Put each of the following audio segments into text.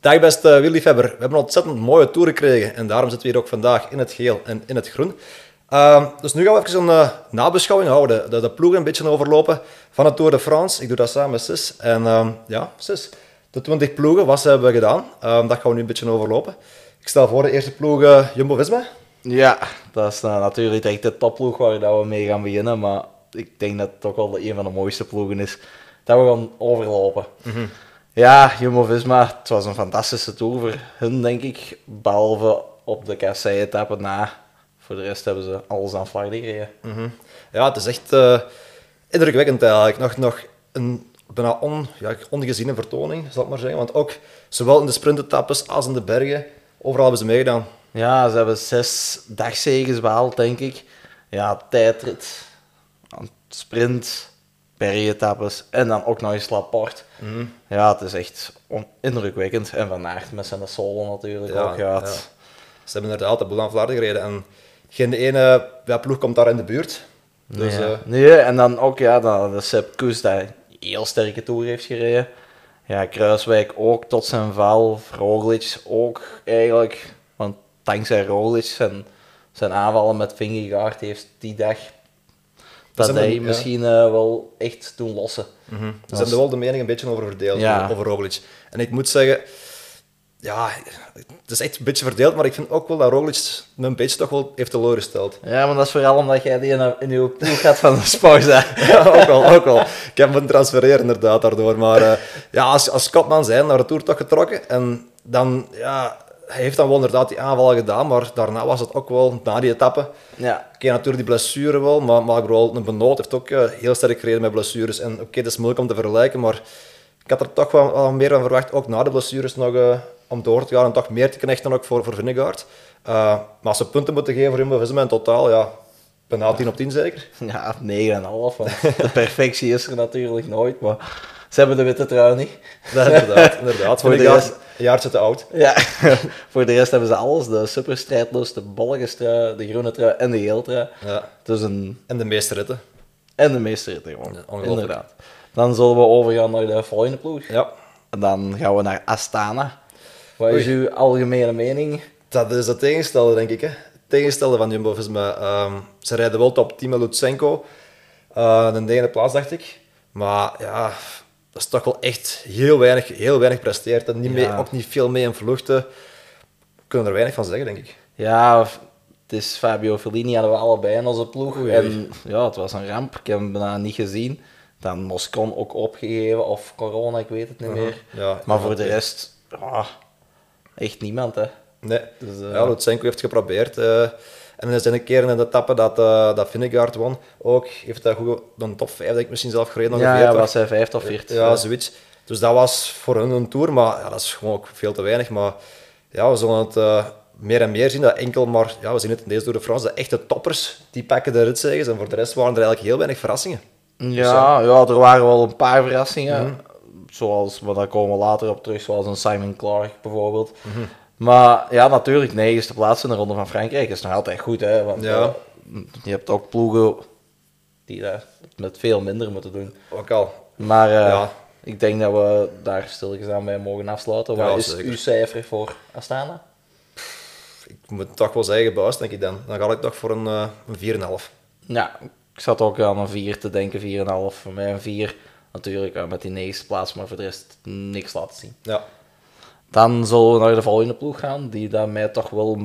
Dag beste wielliefhebber, we hebben een ontzettend mooie tour gekregen en daarom zitten we hier ook vandaag in het geel en in het groen. Ehm, dus nu gaan we even een uh, nabeschouwing houden, de, de ploegen een beetje overlopen van de Tour de France. Ik doe dat samen met Sis. En ehm, ja, Sis, de 20 ploegen, wat hebben we gedaan? Ehm, dat gaan we nu een beetje overlopen. Ik stel voor de eerste ploeg uh, Jumbo-Visma. Ja, dat is uh, natuurlijk echt de topploeg waar we mee gaan beginnen, maar ik denk dat het toch wel een van de mooiste ploegen is dat we gaan overlopen. Mhm. Ja, Jumbo-Visma, het was een fantastische tour voor hun, denk ik. Behalve op de kassei-etappe na. Voor de rest hebben ze alles aan Vlaardingen gereden. Mhm. Ja, het is echt uh, indrukwekkend eigenlijk. Nog, nog een bijna on, ja, ongeziene vertoning, zal ik maar zeggen. Want ook zowel in de sprintetappes als in de bergen, overal hebben ze meegedaan. Ja, ze hebben zes dagzegens behaald, denk ik. Ja, tijdrit, sprint, bergetappes en dan ook nog eens Laporte. Mm. Ja, het is echt indrukwekkend. En Van Aert met zijn solo natuurlijk ja, ook. Ja, ja. Ze hebben inderdaad de boel aan gereden en geen ene ja, ploeg komt daar in de buurt. Dus, nee, uh... nee, en dan ook ja, dan de Sepp Koes die heel sterke tour heeft gereden. Ja, Kruiswijk ook tot zijn val. Roglic ook eigenlijk. Want dankzij Roglic zijn, zijn aanvallen met Vingegaard heeft die dag dat hij misschien uh, wel echt doen lossen. Mm -hmm. Ze hebben wel de mening een beetje over verdeeld, ja. over Roglic. En ik moet zeggen, ja, het is echt een beetje verdeeld, maar ik vind ook wel dat Roglic me een beetje toch wel heeft teleurgesteld. Ja, maar dat is vooral omdat jij die in, in je ploeg gaat van de Sparta. ja, ook wel, ook wel. Ik heb hem transfereren inderdaad daardoor, maar uh, ja, als, als Kopman zijn naar de Tour toch getrokken en dan, ja, hij heeft dan wel inderdaad die aanvallen gedaan, maar daarna was het ook wel, na die etappe, ja. oké, natuurlijk die blessure wel, maar, maar vooral een Benoot heeft ook uh, heel sterk gereden met blessures. En oké, okay, dat is moeilijk om te vergelijken, maar ik had er toch wel, wel meer van verwacht, ook na de blessures nog uh, om door te gaan en toch meer te knechten ook voor, voor. Uh, maar als ze punten moeten geven voor Jumbo-Visma in totaal, ja, bijna 10 op 10 zeker? Ja, 9,5, want de perfectie is er natuurlijk nooit, maar ze hebben de witte trui niet. Ja, inderdaad, inderdaad. voor de rest... jaartje te oud. Ja, voor de rest hebben ze alles. De superstrijdlust, de bolletjestrui, de groene trui en de geel trui. Ja. Dus een... En de meeste ritten. En de meeste ritten, gewoon. Ja, inderdaad. Dan zullen we overgaan naar de volgende ploeg. Ja. En dan gaan we naar Astana. Wat is uw algemene mening? Dat is het tegenstelde, denk ik. Hè. Het tegenstelde van Jumbo-Visma. Um, ze rijden wel top 10 met Lutsenko. Uh, de negende plaats, dacht ik. Maar ja, dat is toch wel echt heel weinig, heel weinig presteert. En niet Ja. mee, ook niet veel mee in vluchten. We kunnen er weinig van zeggen, denk ik. Ja, het is Fabio Fellini hadden we allebei in onze ploeg. Oei, En ja, het was een ramp. Ik heb hem bijna niet gezien. Dan Moscon ook opgegeven, of corona, ik weet het niet meer. Ja, Maar voor de rest, ja, echt niemand, hè. Nee. Dus, eh, Ja, Lutsenko heeft geprobeerd. eh, en er zijn een keer in de etappe dat, eh dat won. Ook heeft hij goed een top 5, denk ik misschien zelf gereden. ja, ja, was hij vijfde of vierde. Ja, zoiets. Dus dat was voor hun een tour, maar ja, dat is gewoon ook veel te weinig. Maar ja, we zullen het eh, meer en meer zien. Dat enkel maar, ja, we zien het in deze Tour de France, de echte toppers, die pakken de ritzegens. En voor de rest waren er eigenlijk heel weinig verrassingen. Ja, ja, er waren wel een paar verrassingen. Mhm. Zoals, maar daar komen we later op terug, zoals een Simon Clark bijvoorbeeld. Mhm. Maar ja, natuurlijk, negende plaats in de Ronde van Frankrijk is nog altijd goed. Hè, want Ja. eh, je hebt ook ploegen die dat met veel minder moeten doen. Ook al. Maar eh, Ja. ik denk dat we daar stilgezaan bij mogen afsluiten. Ja, Wat is zeker. uw cijfer voor Astana? Ik moet toch wel zeggen, buis, denk ik dan. Dan ga ik toch voor een, eh, een 4,5. Ja, ik zat ook aan een 4 te denken, 4,5. Voor mij een 4. Natuurlijk met die negende plaats, maar voor de rest niks laten zien. Ja. Dan zullen we naar de volgende ploeg gaan, die dat mij toch wel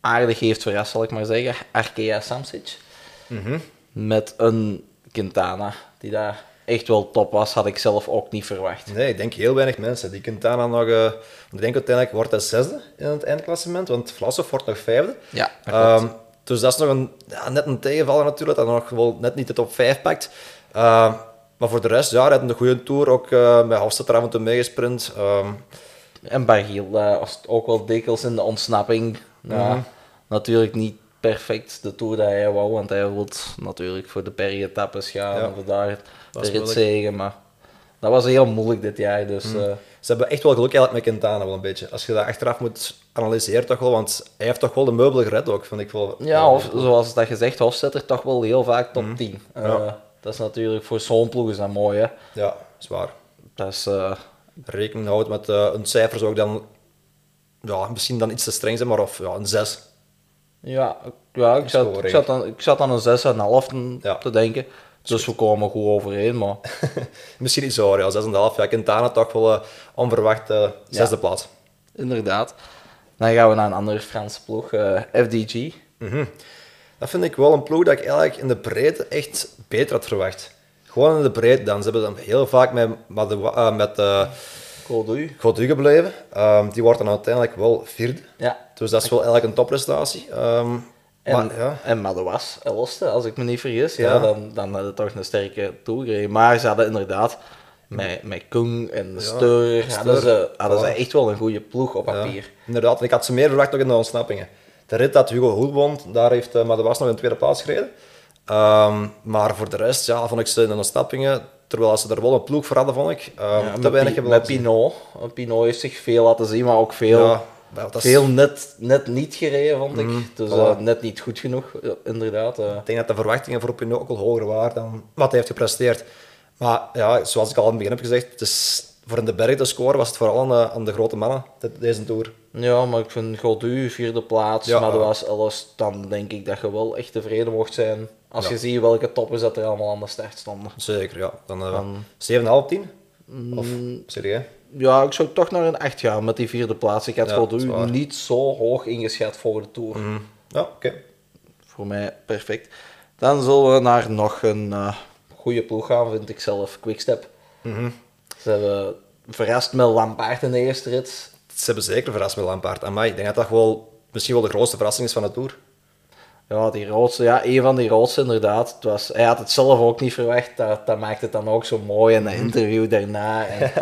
aardig heeft verrast, zal ik maar zeggen. Arkea Samsic. Mhm. Met een Quintana, die daar echt wel top was, had ik zelf ook niet verwacht. Nee, ik denk heel weinig mensen. Die Quintana nog... eh, ik denk uiteindelijk wordt hij zesde in het eindklassement, want Vlasov wordt nog vijfde. Ja, Ehm, dus dat is nog een, ja, net een tegenvaller natuurlijk, dat hij nog wel net niet de top 5 pakt. Ehm, maar voor de rest, ja, hij had een goede tour, ook uh, bij Hofstad er af en toe meegesprint. Ehm, En Bargiel eh, was ook wel dikwijls in de ontsnapping. Ja, Mhm. Natuurlijk niet perfect de tour dat hij wou, want hij wil natuurlijk voor de bergetappes gaan, Ja, voor daar de rit zegen, maar dat was heel moeilijk dit jaar, dus... Mhm. eh, ze hebben echt wel geluk eigenlijk met Quintana wel een beetje. Als je dat achteraf moet analyseren toch wel, want hij heeft toch wel de meubelen gered ook, vind ik wel. Ja, of zoals dat gezegd, Hofstetter toch wel heel vaak top 10. Eh, Mhm. Ja. Dat is natuurlijk voor zo'n ploeg is dat mooi, hè. Ja, zwaar. Dat is, eh, rekening houdt met eh, een cijfer, zou ik dan ja, misschien dan iets te streng zijn, maar of ja, een 6. Ja, ik- ja ik, zat, ik, zat aan, ik zat aan een 6 en een half te, Ja. te denken. Dus we komen goed overeen, maar Misschien iets hoger, ja, 6,5. Ja, Quintana toch wel eh, onverwacht eh, zesde plaats. inderdaad. Dan gaan we naar een andere Franse ploeg, FDG. Dat vind ik wel een ploeg dat ik eigenlijk in de breedte echt beter had verwacht. Gewoon in de breedte dan. Ze hebben dan heel vaak met, met, eh, met eh. Godu gebleven. Ehm, die wordt dan uiteindelijk wel vierde. Ja. Dus dat is wel eigenlijk een topprestatie. Ehm, En, maar, ja, en Madouas, elfste, als ik me niet vergis. Ja, Ja. dan, dan hadden ze toch een sterke tour gereden. Maar ze hadden inderdaad, met, met Kung en Steur, hadden, ze, hadden ze echt wel een goede ploeg op ja, papier. inderdaad. En ik had ze meer verwacht nog in de ontsnappingen. De rit dat Hugo Hoel won, daar heeft uh, Madouas nog in de tweede plaats gereden. Ehm, maar voor de rest ja, vond ik ze in de ontsnappingen, terwijl ze er wel een ploeg voor hadden, vond ik, Ja, te met, weinig hebben laten. Pinot. Pinot heeft zich veel laten zien, maar ook veel, Ja, dat is- veel net, net niet gereden, vond ik. dus voilà. eh, net niet goed genoeg, inderdaad. eh. Ik denk dat de verwachtingen voor Pinot ook al hoger waren dan wat hij heeft gepresteerd. Maar ja, zoals ik al in het begin heb gezegd, het is, voor in de berg te scoren was het vooral aan de, aan de grote mannen, de- deze Tour. Ja, maar ik vind Goldu vierde plaats, Ja. Madouas, alles, dan denk ik dat je wel echt tevreden mocht zijn. Als Ja. je ziet welke toppers dat er allemaal aan de start stonden. Zeker, ja. Dan uh, Dan- 7,5, 10? Of, Mm, serieus? Ja, ik zou toch naar een 8 gaan met die vierde plaats. Ik had Ja, Goldu waar. niet zo hoog ingeschat voor de Tour. Mhm. Ja, oké. Voor mij perfect. Dan zullen we naar nog een eh goede ploeg gaan, vind ik zelf. Quickstep. Mhm. Ze hebben verrast met Lampaard in de eerste rit. Ze hebben zeker verrast met Lampaard. Amai, ik denk dat dat wel, misschien wel de grootste verrassing is van de Tour. Ja, die roodste, ja, een van die roodste inderdaad. Het was, hij had het zelf ook niet verwacht. Dat, dat maakt het dan ook zo mooi in dat interview daarna. En,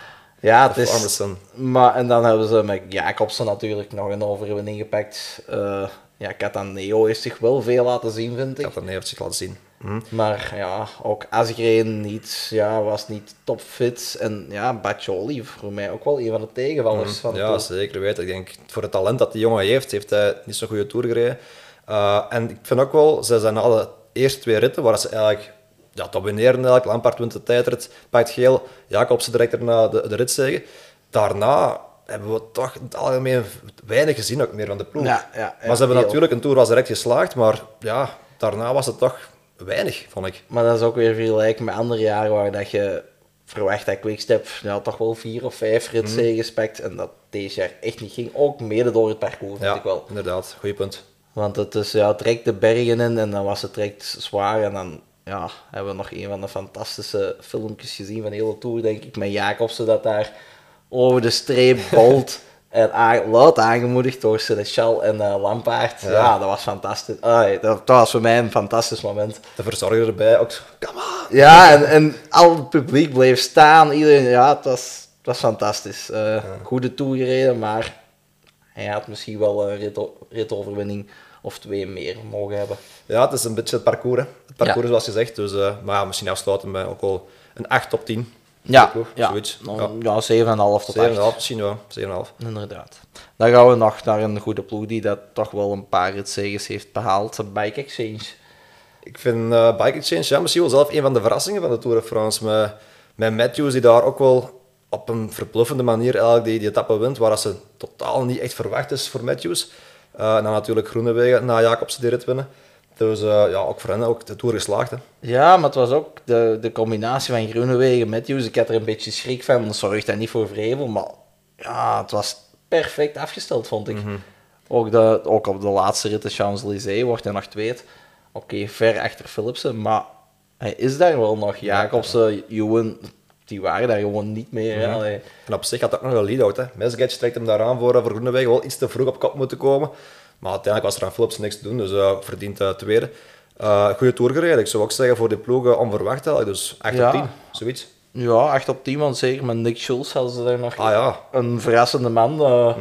ja, het is... Maar, en dan hebben ze met Jacobsen natuurlijk nog een overwinning gepakt. Eh ja, Cataneo heeft zich wel veel laten zien, vind Ik ik. had dat niet heeft zich laten zien. Mhm. Maar ja, ook Asgreen niet, ja, was niet topfit. En ja, Baccioli voor mij ook wel een van de tegenvallers. van de Ja, zeker weten. Ik denk, voor het talent dat die jongen heeft, heeft hij niet zo'n goede Tour gereden. Uh, en ik vind ook wel, ze zijn alle eerste twee ritten, waar ze eigenlijk ja, domineren eigenlijk. Lampaard wint de tijdrit, pakt geel, Jacobsen direct erna de, de rit zeggen. Daarna hebben we toch in het algemeen weinig gezien ook meer van de ploeg. Ja, ja, ja, maar ze hebben natuurlijk, een Tour was direct geslaagd, maar ja, daarna was het toch weinig, vond ik. Maar dat is ook weer vergelijken met andere jaren waar dat je verwacht dat Quickstep ja, toch wel vier of vijf Mhm. ritzegen pakt. En dat deze jaar echt niet ging. Ook mede door het parcours, vind Ja, ik wel. inderdaad, goeie punt. Want het is, ja, trekt de bergen in en dan was het direct zwaar. En dan ja, hebben we nog een van de fantastische filmpjes gezien van de hele tour, denk ik. Met Jacobsen dat daar over de streep bolt. en luid aangemoedigd door Seneschal en eh, Lampaard. Ja. Ja. dat was fantastisch. Dat, dat was voor mij een fantastisch moment. De verzorger erbij ook. zo, Come on! Ja, en, en al het publiek bleef staan. Iedereen, ja, het was, het was fantastisch. Eh, Goede tour gereden, maar hij had misschien wel een rit, ritoverwinning of twee meer mogen hebben. Ja, het is een beetje het parcours. Hè. Het parcours, zoals gezegd. Dus, eh, maar ja, misschien afsluiten met ook wel een 8 op 10. Ja, Ploeg, ja. zoiets. Ja. 7,5 tot 8. 7,5 misschien wel. 7,5. Inderdaad. Dan gaan we nog naar een goede ploeg die dat toch wel een paar ritzeges heeft behaald. De Bike Exchange. Ik vind eh Bike Exchange ja, misschien wel zelf een van de verrassingen van de Tour de France. Met, met Matthews, die daar ook wel op een verbluffende manier eigenlijk die, die etappe wint, waar ze totaal niet echt verwacht is voor Matthews. En dan natuurlijk Groenewegen na Jacobsen die rit winnen. Dus eh, ja, ook voor hen ook de Tour geslaagd. Hè. Ja, maar het was ook de, de combinatie van Groenewegen met Matthews. Ik had er een beetje schrik van. Zorgt dat niet voor vrevel, maar ja, het was perfect afgesteld, vond ik. ook, de, ook op de laatste rit, de Champs-Élysées, wordt hij nog tweede. Oké, ver achter Philipsen, maar hij is daar wel nog. Jacobsen, Ewan, die waren daar gewoon niet meer. hè. Allee. En op zich had dat nog een lead-out. hè. Mesgage trekt hem daar aan voor, voor Groenewegen. Wel iets te vroeg op kop moeten komen. Maar uiteindelijk was er aan Philips niks te doen, dus eh verdient uh, tweede. Uh, goede tour gereden. Ik zou ook zeggen voor die ploegen onverwacht eigenlijk. Dus 8 Ja. op 10, zoiets. Ja, 8 op 10, want zeker met Nick Schulz hadden ze daar nog Ah ja, een verrassende man. eh,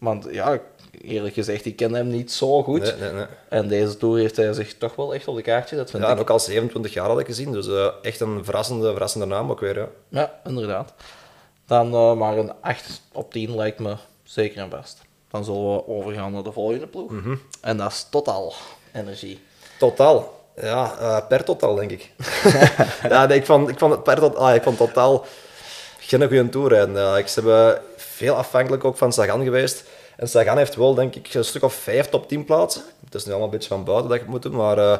Want ja, eerlijk gezegd, ik ken hem niet zo goed. nee, nee, nee. En deze tour heeft hij zich toch wel echt op de kaartje. Dat vind Ja, en ik. ook al 27 jaar had ik gezien, dus eh, echt een verrassende, verrassende naam ook weer. Ja. Ja, inderdaad. Dan eh, maar een 8 op 10 lijkt me zeker en best. Dan zullen we overgaan naar de volgende ploeg. En dat is Total Energie. Totaal. Ja, eh, per totaal denk ik. ja, nee, ik, vond, ik vond het per totaal, ah, ik vond totaal geen goede tour rijden. eigenlijk. Ze hebben veel afhankelijk ook van Sagan geweest. En Sagan heeft wel, denk ik, een stuk of vijf top 10 plaatsen. Het is nu allemaal een beetje van buiten dat je het moet doen, maar eh,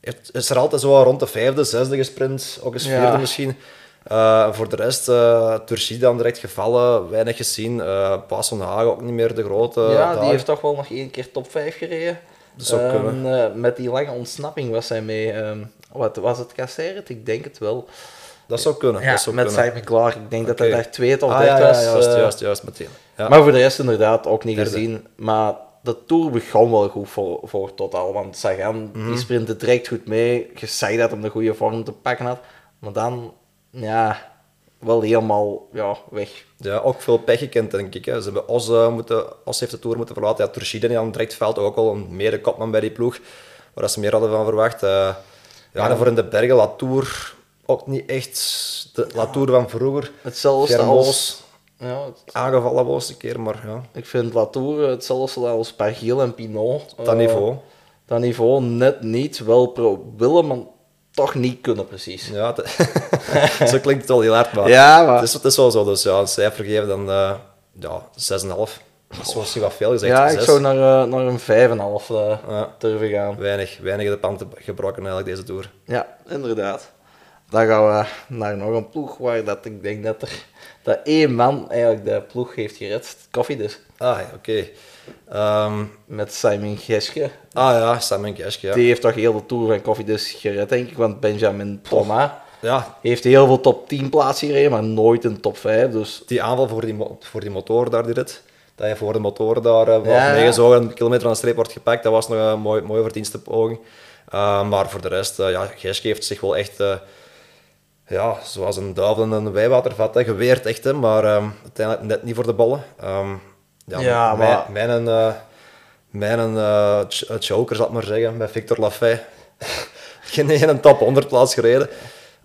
het is er altijd zo rond de vijfde, zesde gesprint, ook eens Ja. vierde misschien. Eh, voor de rest, uh, dan direct gevallen, weinig gezien. Uh, van Hagen ook niet meer de grote. ja, die heeft toch wel nog één keer top 5 gereden. Dat zou Ehm, kunnen. met die lange ontsnapping was hij mee. ehm, wat was het Casseret? Ik denk het wel. Dat zou kunnen. Ja, dat zou met kunnen. Simon Clark. Ik denk dat hij daar tweede of Ah, derde ja, ja, was. juist, juist, juist, meteen. Ja. Maar voor de rest inderdaad ook niet Derde. gezien. Maar de Tour begon wel goed voor, voor Total. Want Sagan die sprintte direct goed mee. Je zag dat hem de goede vorm te pakken had. Maar dan, ja, wel helemaal ja, weg. Ja, ook veel pech gekend, denk ik. Hè. Ze hebben Os, eh, moeten, Os heeft de Tour moeten verlaten. Ja, Turchide niet aan het direct veld, ook al een mede kopman bij die ploeg. Waar ze meer hadden van verwacht. Eh, ja, Ja. en voor in de bergen, Latour ook niet echt de Latour van vroeger. Hetzelfde Germoos, als... Ja, het- aangevallen was een keer, maar ja, ik vind Latour hetzelfde als Pargil en Pinot. dat Eh, niveau. Dat niveau net niet. Wel pro willen, maar toch niet kunnen precies. Ja, zo klinkt het wel heel hard, maar Ja, maar... het, is, het is wel zo. Dus ja, een cijfer geven dan eh ja, 6,5. Dat misschien wat veel gezegd. Ja, ik zou naar, eh, naar een 5,5 eh Ja. durven gaan. Weinig, weinig de pand gebroken eigenlijk deze Tour. Ja, inderdaad. Dan gaan we naar nog een ploeg waar dat ik denk dat er dat één man eigenlijk de ploeg heeft gered. Koffie dus. Ah, oké. Ehm, Met Simon Geske. ah ja, Simon Geske, ja. Die heeft toch heel de Tour van Koffie dus gered, denk ik. Want Benjamin Thomas Ja, heeft heel veel top 10 plaatsen gereden, maar nooit een top 5. Dus die aanval voor die, voor die motor daar, die rit. Dat je voor de motor daar uh, Ja. meegezogen, een kilometer aan de streep wordt gepakt, dat was nog een mooi, mooie verdienste poging. Uh, maar voor de rest, uh, ja, Geske heeft zich wel echt, uh, ja, zoals een duivel in een wijwatervat, hè, geweerd echt, hè, maar um, uiteindelijk net niet voor de ballen. Um, ja, Ja, mijn, maar- Mijn, uh, mijn uh, ch- choker, zal ik maar zeggen, bij Victor Lafay. Geen ene top 100 plaats gereden.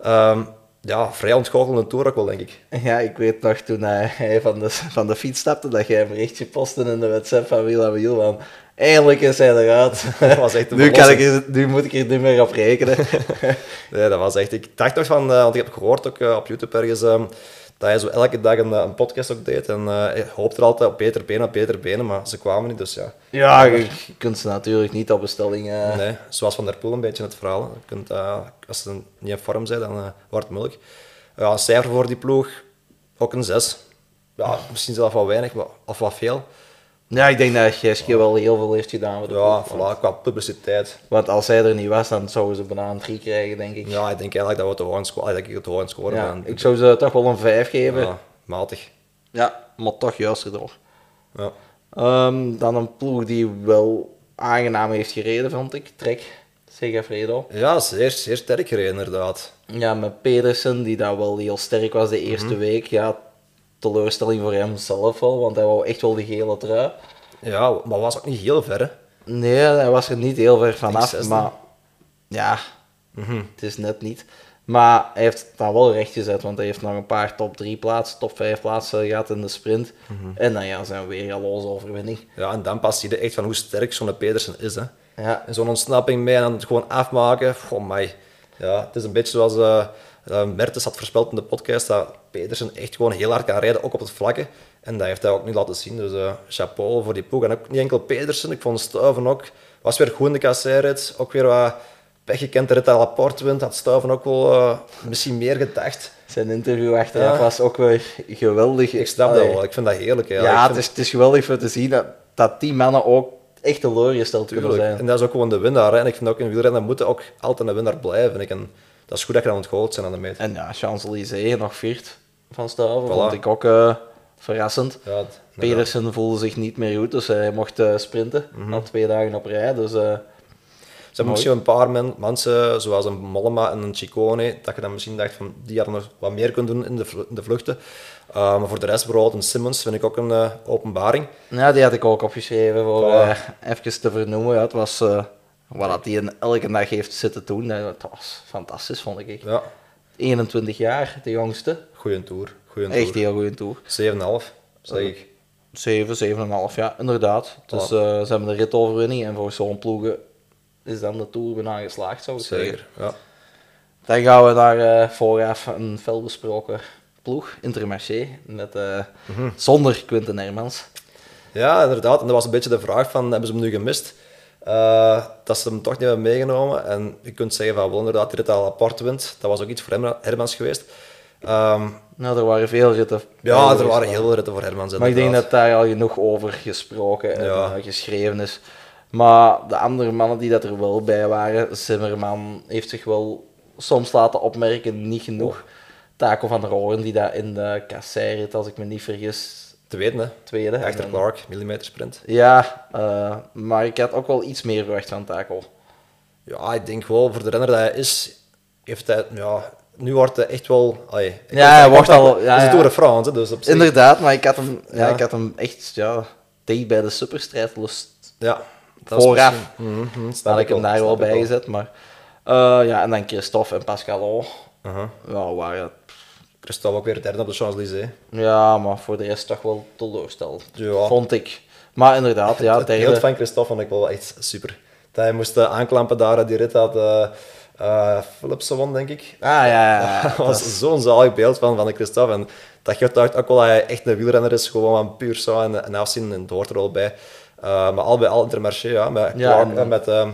Um, ja, vrij ontgoochelende tour ook wel, denk ik. ja, ik weet nog toen hij, van, de, van de fiets stapte, dat jij een berichtje postte in de WhatsApp van Wiel aan Wiel. Van, eindelijk is hij eruit. Dat was echt nu, kan ik nu moet ik er niet meer op rekenen. Nee, dat was echt... Ik dacht nog van... Uh, want ik heb gehoord ook uh, op YouTube ergens... Um, dat hij zo elke dag een, een podcast ook deed. En uh, hoopte er altijd op beter benen, op beter benen. Maar ze kwamen niet, dus ja. ja, je, je kunt ze natuurlijk niet op bestelling... eh, Nee, zoals Van der Poel een beetje het verhaal. Je kunt, als ze niet in vorm zijn, dan wordt het moeilijk. Ja, een cijfer voor die ploeg, ook een 6. Ja, misschien zelfs wat weinig, maar, of wat veel. Ja, ik denk dat Geske wel heel veel heeft gedaan Ja, voilà, qua publiciteit. Want als hij er niet was, dan zouden ze bijna een 3 krijgen, denk ik. Ja, ik denk eigenlijk dat we scoren. denk ik het hoog scoren. Ja, ik zou ze toch wel een 5 geven. Ja, Ja, matig. maar toch juist erdoor. Ja. Ehm, dan een ploeg die wel aangenaam heeft gereden, vond ik. Trek, Segafredo. ja, zeer, zeer sterk gereden inderdaad. Ja, met Pedersen, die daar wel heel sterk was de eerste week. Ja, teleurstelling voor hem zelf wel, want hij wou echt wel de gele trui. Ja, maar was ook niet heel ver. Hè. Nee, hij was er niet heel ver vanaf, maar ja, Mhm. het is net niet. Maar hij heeft het dan wel recht gezet, want hij heeft nog een paar top 3 plaatsen, top 5 plaatsen gehad in de sprint. Mhm. En dan ja, zijn weer loze overwinning. Ja, en dan pas je echt van hoe sterk zo'n Pedersen is. Hè. Ja, En zo'n ontsnapping mee en dan het gewoon afmaken. Oh my. Ja, het is een beetje zoals Mertens had voorspeld in de podcast, dat Pedersen echt gewoon heel hard kan rijden, ook op het vlakke. En dat heeft hij ook nu laten zien. Dus eh, chapeau voor die ploeg. En ook niet enkel Pedersen, ik vond Stuiven ook, was weer goed in de kasseirrit. Ook weer wat pech gekend, de rit aan Laporte wint, had Stuiven ook wel eh, misschien meer gedacht. zijn interview achteraf Ja. was ook wel geweldig. Ik snap dat wel, ik vind dat heerlijk. Ja, het is, het is geweldig voor te zien dat, dat die mannen ook echt teleurgesteld kunnen zijn. En dat is ook gewoon de winnaar. Hè. En ik vind ook in wielrennen moeten ook altijd een winnaar blijven. En dat is goed dat je aan het groot zijn aan de meet. En ja, Champs-Élysées nog viert van Voilà. vond ik ook eh, verrassend. Ja, het- Pedersen voelde zich niet meer goed, dus hij mocht eh, sprinten Mhm. al twee dagen op rij. Dus, eh, Ze hebben misschien een paar men, mensen, zoals een Mollema en een Ciccone, dat je dan misschien dacht van die hadden nog wat meer kunnen doen in de, in de vluchten. Uh, maar voor de rest, bijvoorbeeld een Simmons, vind ik ook een openbaring. ja, die had ik ook opgeschreven voor eh, even te vernoemen. Ja, het was wat dat hij elke dag heeft zitten doen. Het was fantastisch, vond ik. Ja, 21 jaar, de jongste. Goede tour. Goeie Echt tour. heel goede tour. 7,5, zeg ik. 7, 7,5, ja, inderdaad. Dus eh, ze hebben de ritoverwinning en voor zo'n ploegen is dan de Tour bijna geslaagd, zou ik zeggen. Zeker. Ja. Dan gaan we naar eh, vooraf een felbesproken ploeg, Intermarché, met, eh, Mhm. zonder Quinten Hermans. Ja, inderdaad. En dat was een beetje de vraag van, hebben ze hem nu gemist? Eh, dat ze hem toch niet hebben meegenomen. En je kunt zeggen van, wel inderdaad, die rit al apart wint. Dat was ook iets voor Herma- Hermans geweest. Ehm, Nou, er waren veel ritten. ja, er waren heel veel ritten voor Hermans Maar ik denk dat daar al genoeg over gesproken en Ja. eh, geschreven is. Maar de andere mannen die dat er wel bij waren, Zimmerman heeft zich wel soms laten opmerken, niet genoeg. Taco van der Hoorn, die dat in de kasseirrit, als ik me niet vergis, Tweede, hè. tweede. Achter Clark, millimeter sprint. Ja, eh, maar ik had ook wel iets meer verwacht van Taco. Ja, ik denk wel, voor de renner dat hij is, heeft hij... Ja, nu wordt hij echt wel... Ik Ja, hij wordt al- ja, Het is ja. door de France, hè, dus op zich... Inderdaad, maar ik had hem, ja. Ja. ik had hem echt ja, dicht bij de superstrijdlust Ja. dat vooraf. snap had ik hem daar wel bij gezet. Maar, eh, ja, en dan Christophe en Pascalo. Aha. Ja, waren, Christophe ook weer derde op de Champs-Élysées. ja, maar voor de rest toch wel teleurstellend. Ja. Vond ik. Maar inderdaad, ja, het beeld derde. van Christophe vond ik wel echt super. Dat hij moest eh, aanklampen daar, die rit had eh Philipsen won, denk ik. Ah, ja, ja, ja. dat was zo'n zalig beeld van, van de Christophe. En dat getuigt ook wel dat hij echt een wielrenner is, gewoon van puur zo en, en afzien en het hoort er al bij. Eh, maar al bij al Intermarché, ja, met, Ja, Clark, en- eh, met uh,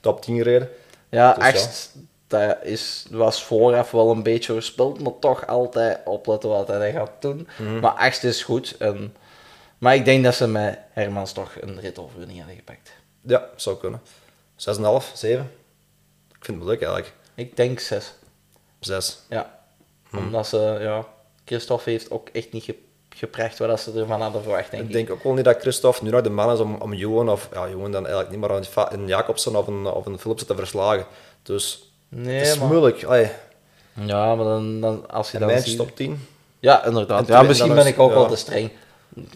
top 10 gereden. Ja, Dus ja. echt. Dat is, was vooraf wel een beetje verspild, maar toch altijd opletten wat hij gaat doen. Mhm. Maar echt is goed. En, maar ik denk dat ze met Hermans toch een ritoverwinning hadden gepakt. Ja, zou kunnen. 6,5, 7. Ik vind het leuk eigenlijk. Ik denk zes. 6. Ja. Hm. Omdat ze, ja, Christophe heeft ook echt niet ge- gebracht wat ze ervan hadden verwacht, denk Ik ik. denk ook wel niet dat Christophe nu nog de man is om, om Johan, of ja, Johan dan eigenlijk niet, maar een, een Jacobsen of een, of een Philipsen te verslagen. Dus Nee, het is maar... moeilijk. Allee, Ja, maar dan, dan als je en dan ziet... top 10. Ja, inderdaad. En Ja, misschien ben ik ook ja. wel te streng.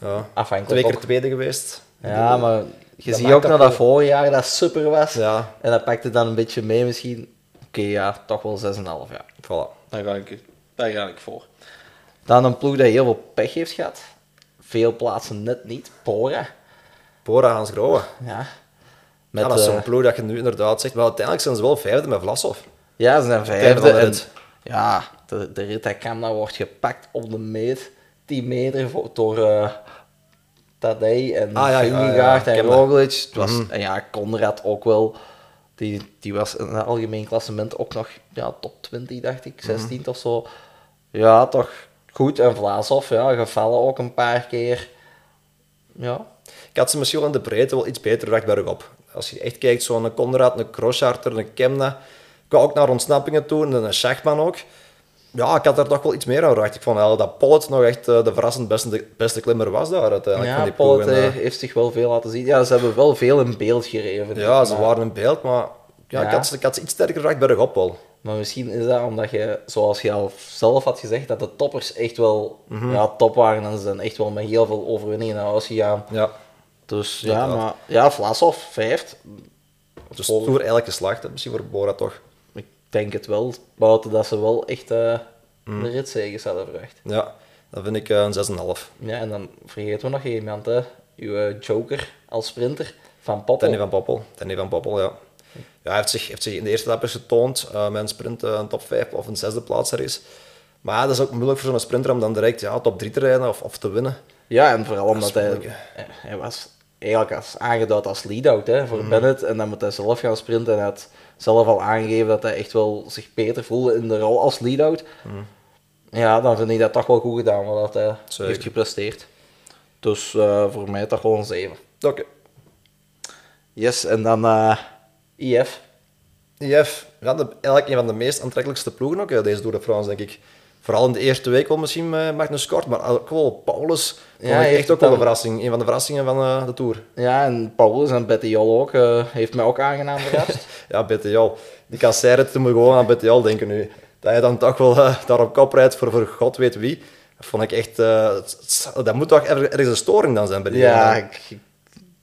Ja. Afhankelijk Twee keer ook. tweede geweest. Ja, maar je ziet ook nog dat wel- vorig jaar dat super was. Ja, En dat pakte dan een beetje mee misschien. Oké, ja, toch wel 6,5. Ja. voilà. Daar ga, ik, daar ga ik voor. Dan een ploeg dat heel veel pech heeft gehad. Veel plaatsen net niet. Pora. Bora Hans Grohe. Ja. Met, Ja, dat is eh, zo'n ploeg dat je nu inderdaad zegt. Maar uiteindelijk zijn ze wel vijfde met Vlasov. ja, ze zijn vijfde. En, ja, de, de rit dat wordt gepakt op de meet. 10 meter voor, door eh Tadej en Ah, ja, ja, Vingegaard ja, en. Roglic. Het was, Mhm. En ja, Conrad ook wel. Die, die was in het algemeen klassement ook nog ja, top 20, dacht ik, 16 Mhm. of zo. Ja, toch goed. En Vlaasov, ja, gevallen ook een paar keer. Ja, Ik had ze misschien wel in de breedte wel iets beter weg bergop. Als je echt kijkt, zo'n Conrad, een Crosscharter, een Kemna. Ik ook naar ontsnappingen toe, en een Schachman ook. Ja, ik had daar toch wel iets meer aan verwacht. Ik vond dat Pollet nog echt eh, de verrassend beste, beste klimmer was daar uiteindelijk. van ja die En, eh, eh, heeft zich wel veel laten zien. Ja, ze hebben wel veel in beeld gereden. ja, ze maar- waren in beeld, maar ja, Ja. Ik, had, ze- ik had ze iets sterker verwacht bergop wel. Maar misschien is dat omdat je, zoals je al zelf had gezegd, dat de toppers echt wel Mhm. ja, top waren en ze zijn echt wel met heel veel overwinningen naar huis gegaan. Ja, Dus ja, maar ja, Vlasov, vijft. dus Tour eigenlijk geslaagd. Misschien voor Bora toch. Ik denk het wel, buiten dat ze wel echt Mhm. de ritzegens hadden verwacht. Ja, dat vind ik eh, een 6,5. Ja, en dan vergeten we nog iemand, hè. Uw eh, joker als sprinter van Poppel. Danny van Poppel. Danny van Poppel, ja. ja hij heeft zich, heeft zich in de eerste etappe getoond met een sprint een top 5 of een zesde plaats ergens. Maar ja, dat is ook moeilijk voor zo'n sprinter om dan direct ja, top 3 te rijden of, of te winnen. Ja, en vooral omdat is hij hij was eigenlijk als aangeduid als lead-out hè, voor Mhm. Bennett. En dan moet hij zelf gaan sprinten. En hij had zelf al aangegeven dat hij echt wel zich beter voelde in de rol als lead-out. Ja, dan vind ik dat toch wel goed gedaan wat hij Zeker. heeft gepresteerd. Dus eh, voor mij toch gewoon een 7. Oké. Yes, en dan eh, IF. IF, ja, de, eigenlijk een van de meest aantrekkelijkste ploegen ook, eh, deze Tour de France, denk ik. Vooral in de eerste week wel misschien met Magnus Kort, maar ook wel Paulus. Vond Ja, echt ook wel een verrassing. Een van de verrassingen van eh, de Tour. Ja, en Paulus en Betty Jol ook. eh, heeft mij ook aangenaam verrast. Ja, BTL. Die kasseirit, toen moet gewoon aan BTL denken nu. Dat hij dan toch wel daar op kop rijdt voor, voor god weet wie. Dat vond ik echt... dat moet toch er- ergens een storing dan zijn bij die ja, ik-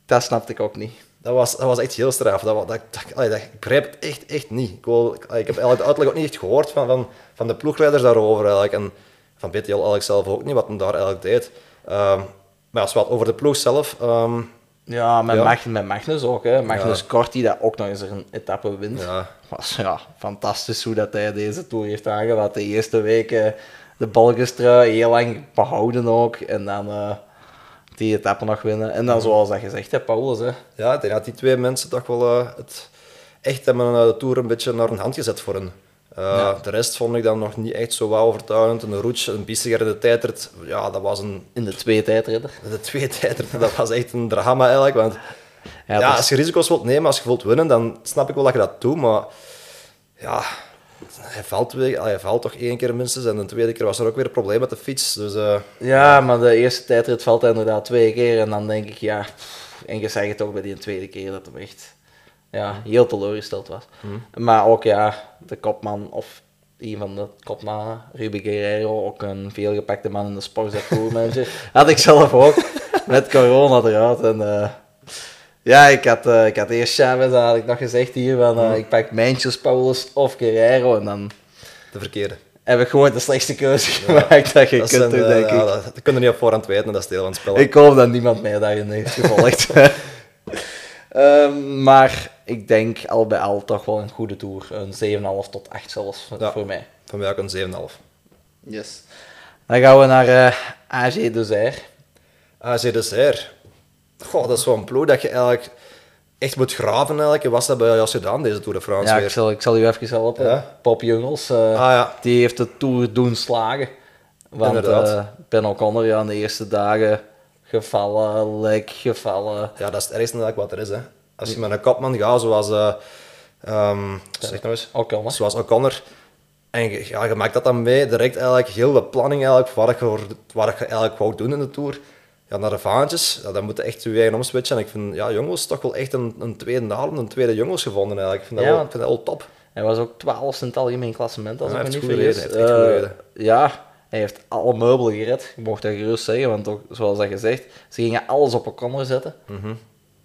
dat snapte ik ook niet. Dat was, dat was echt heel straf. Dat, dat, dat, ik begrijp het echt, echt niet. Ik, wil, ik, ik heb eigenlijk de uitleg ook niet echt gehoord van, van, van de ploegleiders daarover. Eigenlijk. En van BTL eigenlijk zelf ook niet, wat hem daar eigenlijk deed. Ehm, maar als we wat over de ploeg zelf... ehm, Ja, met, Ja. Mag- met Magnus ook. Hè. Magnus Ja. Kort, die dat ook nog eens een etappe wint. ja, was ja, fantastisch hoe dat hij deze Tour heeft aangewat. De eerste weken de balkenstrui heel lang behouden ook. En dan eh, die etappe nog winnen. En dan zoals dat gezegd hebt, Paulus. Hè. Ja, ik denk dat die twee mensen toch wel eh, het echt hebben uh, de Tour een beetje naar een hand gezet voor hen. Uh, ja. De rest vond ik dan nog niet echt zo wauw overtuigend. Een Roets, een Bissiger in de tijdrit, ja, dat was een... In de twee tijdritter. De twee tijdritter, dat was echt een drama eigenlijk. Want ja, ja als je risico's wilt nemen, als je wilt winnen, dan snap ik wel dat je dat doet. Maar ja, hij valt, weer, hij valt toch één keer minstens. En de tweede keer was er ook weer een probleem met de fiets. Dus, uh, ja, maar de eerste tijdrit valt hij inderdaad twee keer. En dan denk ik, ja... Pff, en je zegt het bij die tweede keer dat hij echt ja, heel teleurgesteld was. Hmm. Maar ook ja, de kopman of een van de kopmannen, Ruben Guerrero, ook een veelgepakte man in de Sportset Manager, had ik zelf ook met corona eruit. En, uh, ja, ik had, uh, ik had eerst Chavez, dan had ik nog gezegd hier van uh, ik pak Mijntjes, Paulus of Guerrero en dan... De verkeerde. Heb ik gewoon de slechtste keuze gemaakt dat je Dat, kunt doen, eh, denk ja, ik. dat, dat kun je niet op voorhand weten, dat is deel van het spel. Ik hoop dat niemand mij daarin heeft gevolgd. Ehm, maar ik denk al bij al toch wel een goede tour. Een 7,5 tot 8 zelfs Ja. voor mij. Van mij ook een 7,5. Yes. Dan gaan we naar eh AG Dessert. AG Dessert. Goh, dat is zo'n ploeg dat je eigenlijk echt moet graven eigenlijk. En was dat bij jou gedaan, deze Tour de France Ja, weer? ik zal, ik zal u even helpen. Ja. Pop Jungels, eh, Ah ja, die heeft de Tour doen slagen. Want eh Ben O'Connor, ja, in de eerste dagen gevallen, lek, gevallen. ja, dat is het ergste eigenlijk wat er is. Hè. Als je met een kopman gaat, zoals... eh ehm, zeg nou eens. O'Connor. Zoals O'Connor. En je, ja, je maakt dat dan mee, direct eigenlijk heel de planning eigenlijk, wat wat je eigenlijk wou doen in de Tour. Ja, naar de vaantjes, ja, dan moet je echt je eigen omswitchen. En ik vind, ja, jongens, toch wel echt een, een tweede naam, een tweede jongens gevonden eigenlijk. Ik vind dat, Ja, wel, ik vind dat wel top. Hij was ook 12 in het algemeen klassement, als Ja, ik me niet vergis. Eh, ja, hij heeft alle meubelen gered. Je mocht dat gerust zeggen, want ook, zoals dat gezegd, ze gingen alles op O'Connor zetten. Mhm.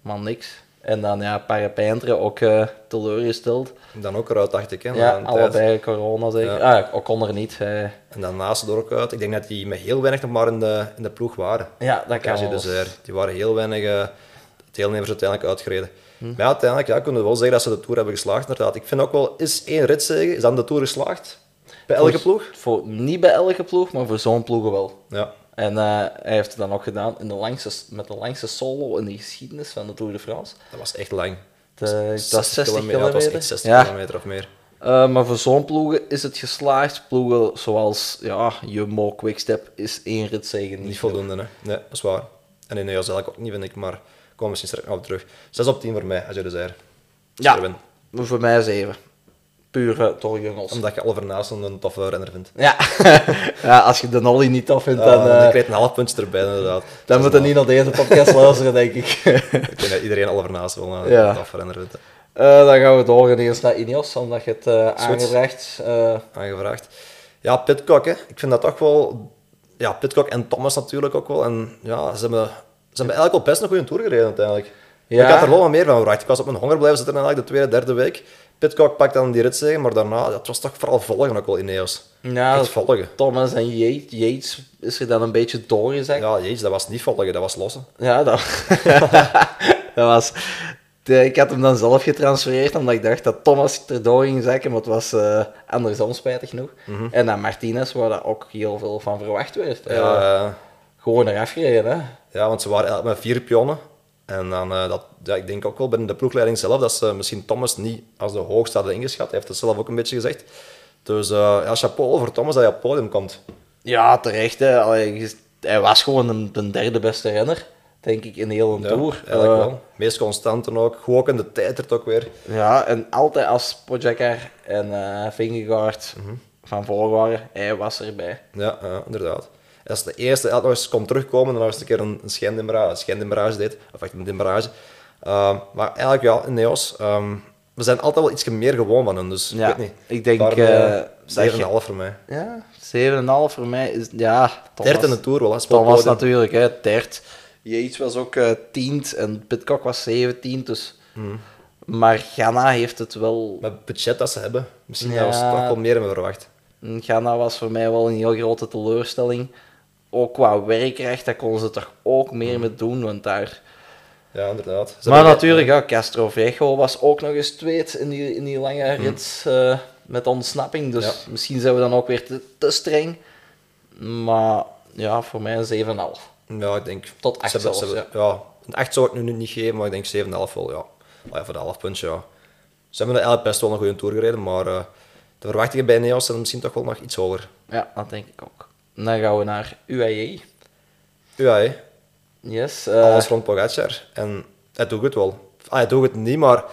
Maar niks. En dan ja, Parapijntre ook eh, teleurgesteld. Dan ook eruit, dacht ik. Hè, Ja, tijd. allebei corona zeker. Ah, O'Connor niet. hij- En daarnaast er ook uit. Ik denk dat die met heel weinig nog maar in de, in de ploeg waren. ja, dat kan KG wel. Dessert. Die waren heel weinig eh, deelnemers uiteindelijk uitgereden. Hm. Maar ja, uiteindelijk ja, kunnen we wel zeggen dat ze de Tour hebben geslaagd. Inderdaad. Ik vind ook wel, is één ritzege, is dan de Tour geslaagd? Bij elke Voor- ploeg? Voor, niet bij elke ploeg, maar voor zo'n ploegen wel. Ja. En eh, hij heeft het dan ook gedaan in de langste, met de langste solo in de geschiedenis van de Tour de France. Dat was echt lang. Dat was 60 kilometer. echt 60 ja. kilometer of meer. Eh, maar voor zo'n ploegen is het geslaagd. Ploegen zoals ja, Jumbo, Quickstep is één rit zeggen niet, niet voldoende. Hè? Nee, dat is waar. En in Neos ook niet, vind ik. Maar komen we misschien straks nog op terug. 6 op 10 voor mij, als je er zei. Ja, voor mij 7 pure tolgenos, Omdat je Alvernaas een toffe renner vindt. Ja, ja als je de Nolly niet tof vindt, dan... Ah, eh, uh, dan een half puntje erbij, inderdaad. Dan moet je niet naar deze podcast luisteren, denk ik. ik denk dat iedereen Alvernaas Naassen wel een ja. toffe renner vindt. Eh, dan gaan we door eerst naar Ineos, omdat je het uh, aangevraagd... Aangevraagd. Ja, Pitcock, hè. Ik vind dat toch wel... Ja, Pitcock en Thomas natuurlijk ook wel. En ja, ze hebben, ze hebben eigenlijk al best een goede tour gereden uiteindelijk. Ja. Ik had er wel wat meer van verwacht. Ik was op mijn honger blijven zitten eigenlijk de tweede, derde week. Pitcock pakt dan die ritzege, maar daarna, dat was toch vooral volgen ook wel in Neos. ja, Echt volgen. Thomas en Yates, Yates is er dan een beetje doorgezakt. Ja, jezus, dat was niet volgen, dat was lossen. Ja, dat, dat was... de- ik had hem dan zelf getransfereerd, omdat ik dacht dat Thomas erdoor ging zakken, maar het was eh, andersom, spijtig genoeg. En dan Martinez, waar dat ook heel veel van verwacht werd. Eh, Ja, eh, gewoon eraf gereden, hè. ja, want ze waren met vier pionnen. En dan, eh, dat, ja, ik denk ook wel binnen de ploegleiding zelf dat ze misschien Thomas niet als de hoogste hadden ingeschat. Hij heeft het zelf ook een beetje gezegd. Dus eh, ja, chapeau voor Thomas dat hij op het podium komt. Ja, terecht, hè. Allee, hij was gewoon een, de derde beste renner, denk ik, in heel een Ja, tour. eigenlijk Eh, wel. Meest constante ook. Goed ook in de tijdrit ook weer. Ja, en altijd als Pogacar en eh Vingegaard Mhm. van voor waren, hij was erbij. Ja, ja, Als de eerste elk nog eens komt terugkomen en nog eens een keer een, een schijndemarage deed, of echt een demarage. Ehm, maar eigenlijk ja, in Neos, ehm, we zijn altijd wel iets meer gewoon van hen, dus Ja, ik weet niet. ik denk, Daarom, eh, eh, dat 7,5 voor mij. Ja, 7,5 voor mij is, ja, Thomas, in de Tour wel, hè. Thomas spelpodium. natuurlijk, hè, derd. Yates was ook tiend en Pitcock was 17, dus... Mhm. Maar Ghana heeft het wel... Met het budget dat ze hebben, misschien Ja. ze toch wel meer hebben verwacht. Ghana was voor mij wel een heel grote teleurstelling. Ook qua werkrecht, daar konden ze toch ook meer mee doen, want daar... Ja, inderdaad. Ze maar natuurlijk, ja, Castro Viejo was ook nog eens tweet in die, in die lange rit eh, met ontsnapping. Dus Ja. misschien zijn we dan ook weer te, te streng. Maar ja, voor mij een 7,5. Ja, ik denk... Tot acht ze hebben- ze zelfs, hebben- ja. Een 8 zou ik nu niet geven, maar ik denk 7,5 wel, ja. Maar ja, voor de 11 puntje, ja. Ze hebben eigenlijk best wel een goede tour gereden, maar eh, de verwachtingen bij Neos zijn misschien toch wel nog iets hoger. Ja, dat denk ik ook. Dan gaan we naar UAE. Hè. Yes. eh, Alles rond Pogacar. En hij doet het wel. Ah, hij doet het niet, maar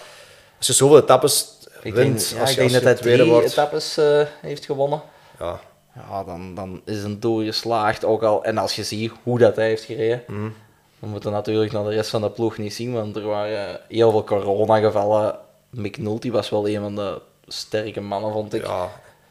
als je zoveel etappes ik wint, denk, ja, als ik je, denk als dat hij drie wordt... etappes eh, heeft gewonnen. Ja, Ja, dan, dan is een doel geslaagd ook al. En als je ziet hoe dat hij heeft gereden, Mhm. we moeten natuurlijk naar de rest van de ploeg niet zien, want er waren heel veel coronagevallen. Mick Nulty was wel een van de sterke mannen, vond ik. ja,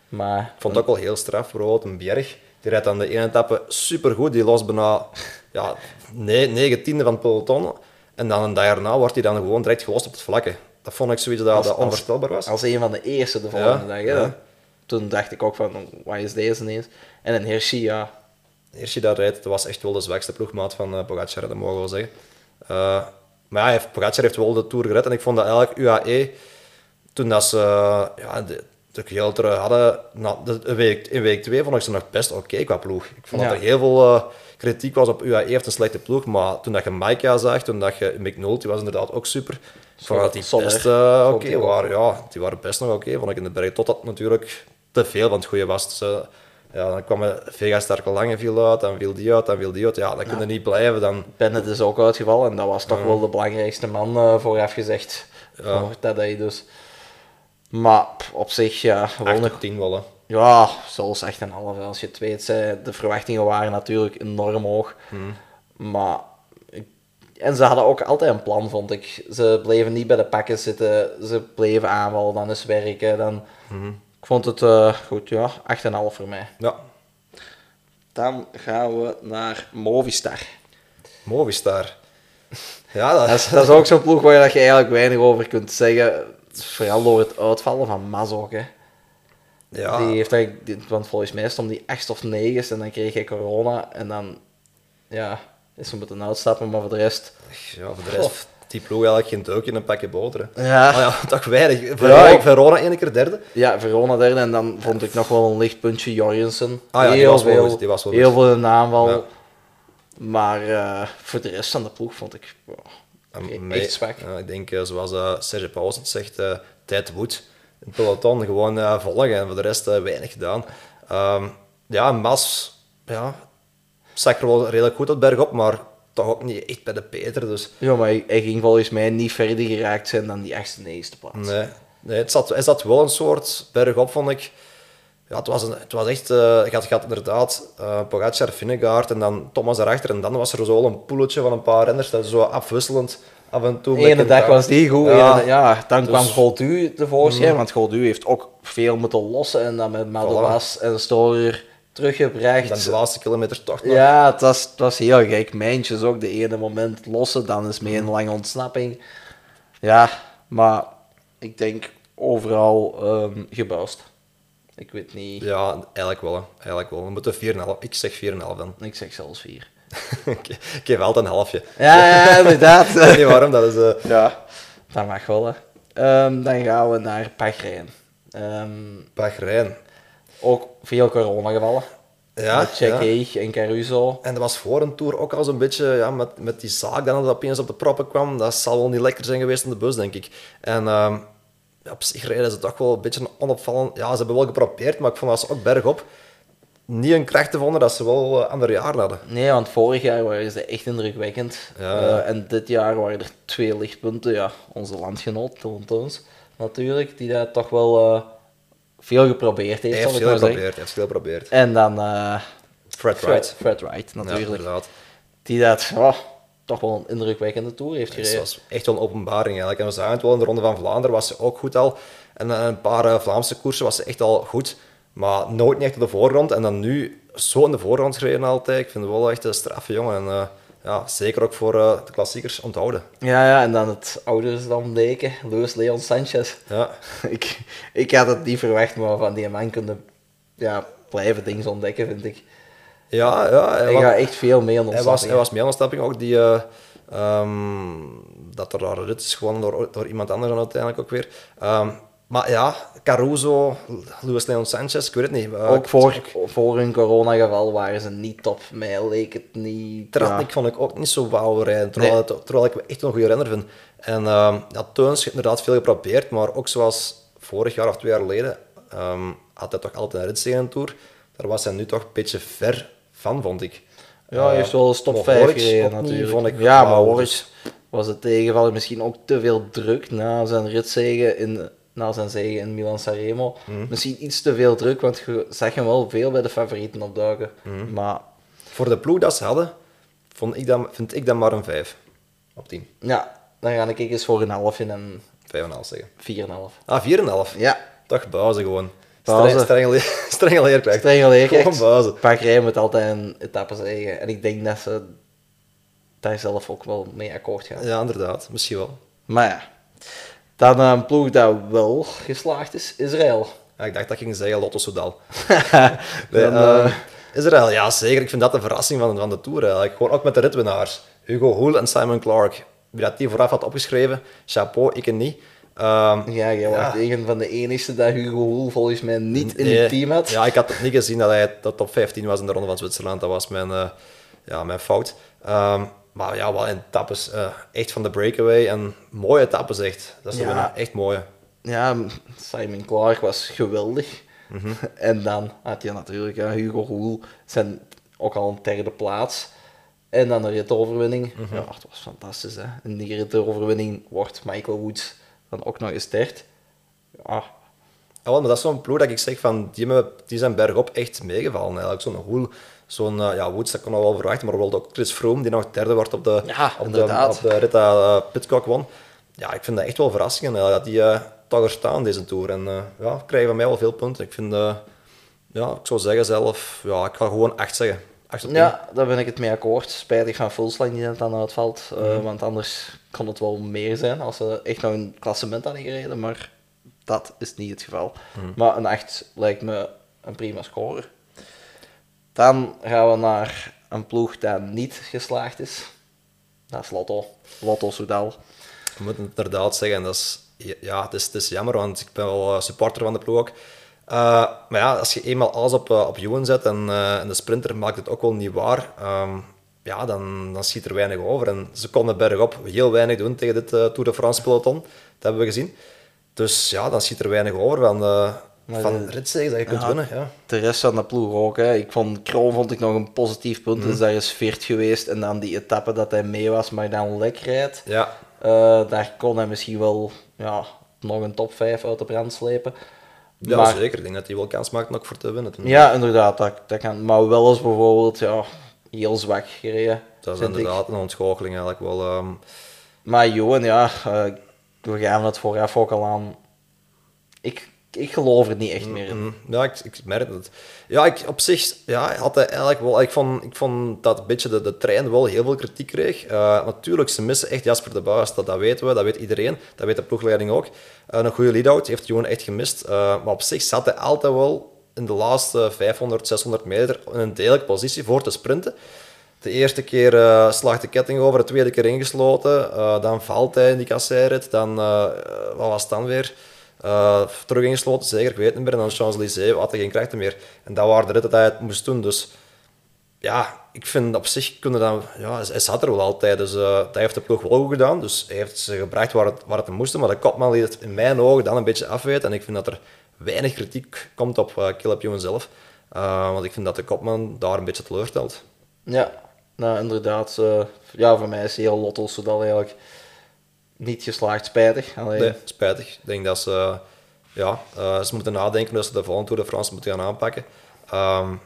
Maar ik vond het ook wel heel straf. Bijvoorbeeld een Bjerg, die rijdt aan de ene etappe supergoed. Die lost bijna ja, ne- negen tiende van het peloton. En dan een dag erna wordt hij dan gewoon direct gelost op het vlakke. Dat vond ik zoiets dat, Als- dat onvoorstelbaar was. als een van de eerste de volgende Ja, dag. Hè. ja. Toen dacht ik ook van, wat is deze ineens? En een Hirschi, ja. Hirschi dat rijdt, dat was echt wel de zwakste ploegmaat van uh, Pogacar, dat mogen we wel zeggen. Eh, maar ja, heeft- Pogacar heeft wel de Tour gered en ik vond dat eigenlijk UAE, toen dat ze eh, ja, de, geel terug hadden, na, de, in, week, in week 2 vond ik ze nog best oké qua ploeg. Ik vond Ja. dat er heel veel eh, kritiek was op UAE heeft een slechte ploeg, maar toen dat je Maika zag, toen dat je Mick Nulty was inderdaad ook super. Ik vond dat die best eh, oké waren. Ja, die waren best nog oké, vond ik in de berg. Totdat natuurlijk te veel van het goede was. Dus, ja, dan kwam Vega Sterke Lange viel uit, dan viel die uit, dan viel die uit. Ja, dan kun je niet blijven. Dan, Bennett is ook uitgevallen en dat was toch wel de belangrijkste man eh, vooraf gezegd. Ja. Dat hij dus. Maar op zich, ja, gewoon 8 nog op 10 wel. hè. Ja, zelfs echt een half. Als je het weet, zei, de verwachtingen waren natuurlijk enorm hoog. Maar, ik- en ze hadden ook altijd een plan, vond ik. Ze bleven niet bij de pakken zitten, ze bleven aanvallen, dan eens werken. Dan... Ik vond het eh, goed, ja, 8,5 voor mij. Ja, Dan gaan we naar Movistar. Movistar. Ja, dat, Dat is, dat is ook zo'n ploeg waar je eigenlijk weinig over kunt zeggen. Vooral door het uitvallen van Mas ook, hè. ja, Die heeft eigenlijk, die- want volgens mij stond die echt of negen en dan kreeg hij corona en dan ja, is ze moeten uitstappen, maar voor de rest. ja, voor de rest, die ploeg eigenlijk geen deukje in een pakje boter. hè. Ja, ja, toch weinig. Ja, Verona, ik- Verona één keer derde. ja Verona derde en dan vond ik nog wel een lichtpuntje Jorgensen. Ah ja, die heel was wel veel, die was wel heel veel in de aanval. Ja. Maar eh, voor de rest van de ploeg vond ik wow, En echt zwak. ik denk, eh, zoals eh, Serge Pauws het zegt, eh tijd woedt. Het peloton gewoon eh, volgen en voor de rest weinig gedaan. Ehm, ja, Mas, ja, zag er wel redelijk goed uit bergop, maar toch ook niet echt bij de Peter. Dus Ja, maar hij, hij ging volgens mij niet verder geraakt zijn dan die achtste negende plaats. nee, nee het, zat, het zat wel een soort bergop, vond ik. Ja, het was, een, het was echt, eh je, had, je had inderdaad uh, Pogacar, Vingegaard en dan Thomas erachter. En dan was er zo een poeletje van een paar renners, dat zo afwisselend af en toe. Ene dag was die goed, Ja. ene- ja, dan Dus- kwam Goldu tevoorschijn, want Goldu heeft ook veel moeten lossen en dan met Madouas en Storer teruggebracht. Dan de laatste kilometer toch nog. Ja, het was, het was heel gek. Mijntjes ook, de ene moment lossen, dan is mee een lange ontsnapping. Ja, maar ik denk overal gebuist. Ik weet niet, Ja, eigenlijk wel. hè. Eigenlijk wel. We moeten 4,5. Ik zeg 4,5 dan. ik zeg zelfs vier. ik ik geef altijd een halfje. Ja, ja, inderdaad. Ik weet niet waarom, dat is... eh, ja, dat mag wel. Hè. Ehm, dan gaan we naar Bahrein. Ehm, Bahrein. ook veel coronagevallen. Ja, met ja. Cheikh en Caruso. En dat was voor een tour ook al zo'n beetje ja, met, met die zaak dan dat opeens op de proppen kwam. Dat zal wel niet lekker zijn geweest in de bus, denk ik. En ehm, ja, op zich reden ze toch wel een beetje onopvallend. Ja, ze hebben wel geprobeerd, maar ik vond dat ze ook bergop niet een krachten vonden dat ze wel uh, andere jaren hadden. Nee, want vorig jaar waren ze echt indrukwekkend. Ja. Eh, en dit jaar waren er twee lichtpunten. Ja, onze landgenoot, Dylan Toons, natuurlijk, die dat toch wel eh, veel geprobeerd heeft, Hij heeft veel geprobeerd, heeft veel geprobeerd. En dan eh, Fred Fred, Wright. Fred Wright, natuurlijk. die dat oh, toch wel een indrukwekkende tour heeft Het gereden. was echt wel een openbaring eigenlijk. En we zagen het wel in de Ronde van Vlaanderen was ze ook goed al. En eh, een paar eh, Vlaamse koersen was ze echt al goed. Maar nooit niet echt op de voorgrond. En dan nu zo in de voorgrond gereden altijd. Ik vind het wel echt een straffe jongen. En eh, ja, zeker ook voor de klassiekers onthouden. Ja, ja, en dan het oudersdam-deken, Luis Leon Sanchez. Ja, ik, ik had het niet verwacht, maar van die man kunnen ja, blijven dingen ontdekken, vind ik. Ja, ja hij, Hij wa- gaat echt veel mee aan hij was, hij was mee aan de. Ook die, eh, ehm, dat er daar een rit is gewonnen door, door iemand anders dan uiteindelijk ook weer. Ehm, maar ja, Caruso, Luis Leon Sanchez, ik weet het niet. Uh, ook voor, voor hun coronageval waren ze niet top. Mij leek het niet... Tratnik ja. vond ik ook niet zo wauw rijden, terwijl, nee. het, terwijl ik echt een goede renner vind. En uh, ja, Teuns heeft inderdaad veel geprobeerd, maar ook zoals vorig jaar of twee jaar geleden um, had hij toch altijd een rit in een Tour. Daar was hij nu toch een beetje ver van, vond ik. Ja, hij heeft wel een top 5 gereden natuurlijk. Vond ik ja, maar Horrocks was het tegenvallen misschien ook te veel druk na zijn ritzegen in, na zijn zegen in Milan Sanremo. Mm. Misschien iets te veel druk, want je zag hem wel veel bij de favorieten opduiken. Mm. Maar... Voor de ploeg dat ze hadden, vond ik dat, vind ik dat maar een 5 op 10. Ja, dan ga ik eens voor een half in en... 5,5 zeggen. 4,5. Ah, 4,5? Ja. Toch buizen gewoon. Strenge, strenge, strenge leerkracht. Strenge leerkracht. Moet altijd een etappe zeggen. En ik denk dat ze daar zelf ook wel mee akkoord gaan. Ja, inderdaad. Misschien wel. Maar ja. Dan een ploeg dat wel geslaagd is, Israël. Ja, ik dacht dat ik ging zeggen Lotto Soudal. nee, dan, uh, Israël, ja zeker. Ik vind dat de verrassing van, van de Tour eigenlijk. Gewoon ook met de ritwinnaars. Hugo Hoel en Simon Clark. Wie dat die vooraf had opgeschreven, chapeau, ik en niet. Um, ja, jij was ja. een van de enigste dat Hugo Hoel volgens mij niet in het team had. Ja, ik had het niet gezien dat hij de top 15 was in de Ronde van Zwitserland. Dat was mijn, uh, ja, mijn fout. Um, maar ja, wel in etappes. Uh, echt van de breakaway. En mooie etappes echt. Dat is ja. echt mooie. Ja, Simon Clark was geweldig. Mm -hmm. en dan had je natuurlijk ja, Hugo Hoel. Zijn ook al een derde plaats. En dan de ritoverwinning. Mm -hmm. Ja, het was fantastisch. Hè? En die ritoverwinning wordt Michael Woods dan ook nog eens derde. Ja. Ja, maar dat is zo'n ploeg dat ik zeg van, die, me, die zijn bergop echt meegevallen. Eigenlijk. Zo'n Hoel zo'n uh, ja, Woods, dat kon al wel verwachten, maar bijvoorbeeld ook Chris Froome, die nog derde wordt op de, ja, op de, op de rit dat uh, Pitcock won. Ja, ik vind dat echt wel verrassing dat die uh, toch er staan deze Tour. En uh, ja, krijgen van mij wel veel punten. Ik vind, ja, ik zou zeggen zelf, ja, ik ga gewoon echt zeggen. Ja, daar ben ik het mee akkoord. Spijtig van Volslang die het dan uitvalt, mm. want anders kon het wel meer zijn als ze echt nog een klassement hadden gereden, maar dat is niet het geval. Mm. Maar een 8 lijkt me een prima score. Dan gaan we naar een ploeg dat niet geslaagd is. Dat is Lotto. Lotto Soudal. Ik moet inderdaad zeggen, dat is, ja, het is, het is jammer, want ik ben wel eh, supporter van de ploeg ook. Uh, maar ja, als je eenmaal alles op, uh, op Ewan zet en, uh, en, de sprinter maakt het ook wel niet waar, um, ja, dan, dan schiet er weinig over. En ze konden bergop heel weinig doen tegen dit Tour de France peloton. Dat hebben we gezien. Dus ja, dan schiet er weinig over. Van, van de, ritzegen dat je kunt winnen. Ja. De rest van de ploeg ook. Hè. Ik vond Kroon vond ik nog een positief punt. Mm. Dus daar is veert geweest. En dan die etappe dat hij mee was, maar dan lek rijdt. Ja. Daar kon hij misschien wel ja, nog een top 5 uit de brand slepen. Ja, maar, zeker. Ik denk dat hij wel kans maakt nog voor te winnen. Ja, inderdaad. Dat, dat kan. Maar wel eens bijvoorbeeld ja, heel zwak gereden. Dat is inderdaad ik. een ontschakeling eigenlijk wel. Um... Maar Johan, ja, uh, we gaan het vooraf ook al aan. Ik ik geloof er niet echt meer in. Mm, ja, ik, ik merk het. Ja, ik, op zich ja, had hij eigenlijk wel... Ik vond, ik vond dat een beetje de, de trein wel heel veel kritiek kreeg. Uh, natuurlijk, ze missen echt Jasper de Buis. Dat, dat weten we, dat weet iedereen. Dat weet de ploegleiding ook. Uh, een goede lead-out heeft Johan echt gemist. Uh, maar op zich zat hij altijd wel in de laatste 500, 600 meter in een degelijke positie voor te sprinten. De eerste keer uh, slaagt de ketting over, de tweede keer ingesloten. dan valt hij in die kasseirit. Dan, wat was het dan weer? Uh, terug ingesloten, zeker, ik weet niet meer. En dan Champs-Élysées had hij geen krachten meer. En dat waren de ritten dat hij het moest doen. Dus ja, ik vind op zich kunnen dan... Ja, hij zat er wel altijd, dus uh, dat heeft de ploeg wel goed gedaan. Dus hij heeft ze gebracht waar het, waar het moest. Maar de kopman liet het in mijn ogen dan een beetje afweten. En ik vind dat er weinig kritiek komt op uh, Caleb zelf. Uh, want ik vind dat de kopman daar een beetje teleurstelt. Ja, nou inderdaad. ja, voor mij is heel Lotto Soudal eigenlijk niet geslaagd, spijtig. Alleen... Nee, spijtig. Ik denk dat ze, ja, uh, ze moeten nadenken dat ze de volgende Tour de France moeten gaan aanpakken. Um,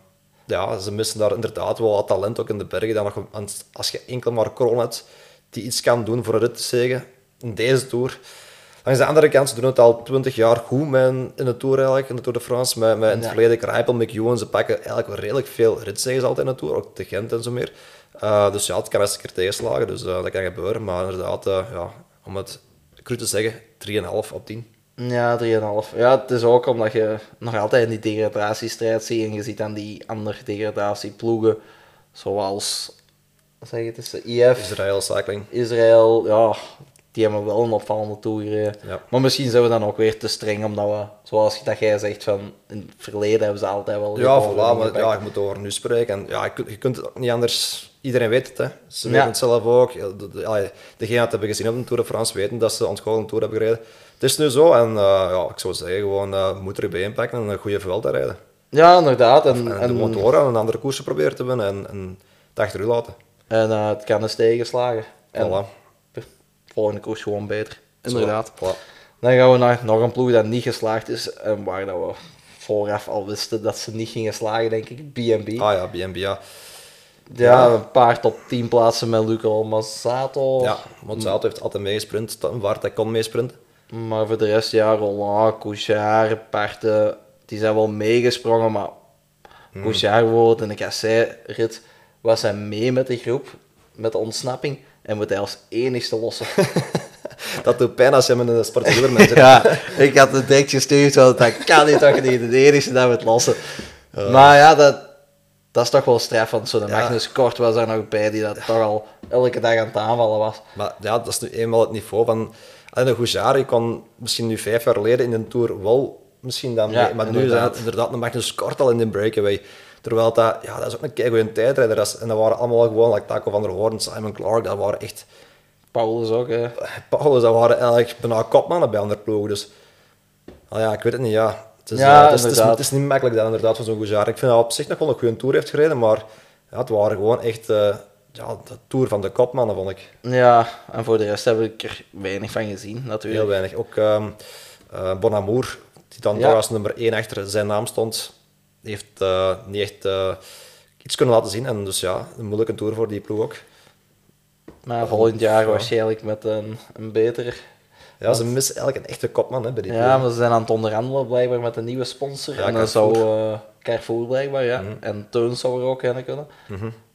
ja, ze missen daar inderdaad wel wat talent ook in de bergen. Dan nog, als je enkel maar Kroon hebt die iets kan doen voor een rit te zeggen in deze Tour. Langs de andere kant, ze doen het al 20 jaar goed in de Tour eigenlijk, in de Tour de France. Met, met in het ja. verleden Krijpel, McEwan, ze pakken eigenlijk wel redelijk veel ritzegers altijd in de Tour, ook de Gent en zo meer. Uh, dus ja, het kan eens een keer tegenslagen, dus uh, dat kan gebeuren. Maar inderdaad, uh, ja, om het cru te zeggen, 3,5 op 10. Ja, 3,5. Ja, het is ook omdat je nog altijd in die degradatiestrijd ziet en je ziet dan die andere degradatieploegen, zoals, wat zeg je, het is de IF. Israël Cycling. Israël, ja, die hebben wel een opvallende tour gereden. Ja. Maar misschien zijn we dan ook weer te streng, omdat we, zoals dat jij zegt, van in het verleden hebben ze altijd wel... Ja, voilà, maar ja, je moet over nu spreken. En ja, je, kunt, je kunt het ook niet anders... Iedereen weet het, hè. Ze weten het zelf ook. De- de- allee, Degenen die het hebben gezien op de Tour de France weten dat ze ontgoocheld een Tour hebben gereden. Het is nu zo en eh, ja, ik zou zeggen, gewoon uh, moet er bij inpakken en een goede veld te rijden. Ja, inderdaad. En, En, en, de motoren en een andere koersen proberen te winnen en, en het achter u laten. en eh, het kan eens tegenslagen. En Voilà. volgende koers gewoon beter. Zo, Inderdaad. voilà. Dan gaan we naar nog een ploeg dat niet geslaagd is. En waar dat we vooraf al wisten dat ze niet gingen slagen, denk ik. B&B. Ah ja, BNB, ja. Ja, een paar top 10 plaatsen met Luca Mazzato. Ja, Monsanto heeft altijd meegesprint, waar hij kon meesprinten. Maar voor de rest, ja, Roland, Couchard, Parte, die zijn wel meegesprongen. Maar Hmm. Couchard bijvoorbeeld in de kassei-rit was hij mee met de groep, met de ontsnapping. En moet hij als enigste lossen. Dat doet pijn als je hem in een sportieve bent. ja, ik had het direct gestuurd, want dat kan niet toch niet de enigste dat het lossen. Maar ja, dat, dat is toch wel streffend. Zo, de Ja. Magnus Kort was er nog bij, die dat toch al elke dag aan het aanvallen was. Maar ja, dat is nu eenmaal het niveau van... En een je kon misschien nu vijf jaar geleden in een Tour wel misschien dan Ja, mee, maar nu inderdaad. het inderdaad een Magnus Kort al in de breakaway. Terwijl dat, ja, dat is ook een tijdrijder. Dat is- en dat waren allemaal gewoon, like Taco van der Hoorn, Simon Clark, dat waren echt... Paulus ook, hè. Paulus, dat waren eigenlijk bijna kopmannen bij andere ploegen. Dus ah ja, ik weet het niet, ja. Het is, Ja, eh, het is, het is, inderdaad. het is niet makkelijk dat inderdaad van zo'n Goujar. Ik vind dat op zich nog wel een goede Tour heeft gereden, maar ja, het waren gewoon echt eh, ja, de Tour van de kopmannen, vond ik. Ja, en voor de rest heb ik er weinig van gezien, natuurlijk. Heel weinig. Ook ehm eh, Bonamour, die dan Ja. toch als nummer 1 achter zijn naam stond, heeft niet echt iets kunnen laten zien. En dus ja, een moeilijke tour voor die ploeg ook. Maar volgend jaar Ja. waarschijnlijk met een, een betere. Ja, ze missen eigenlijk een echte kopman hè, bij die Ja, maar ze zijn aan het onderhandelen blijkbaar met een nieuwe sponsor. Ja, en dan zou eh Carrefour blijkbaar, ja. Mhm. En Teun zou er ook in kunnen.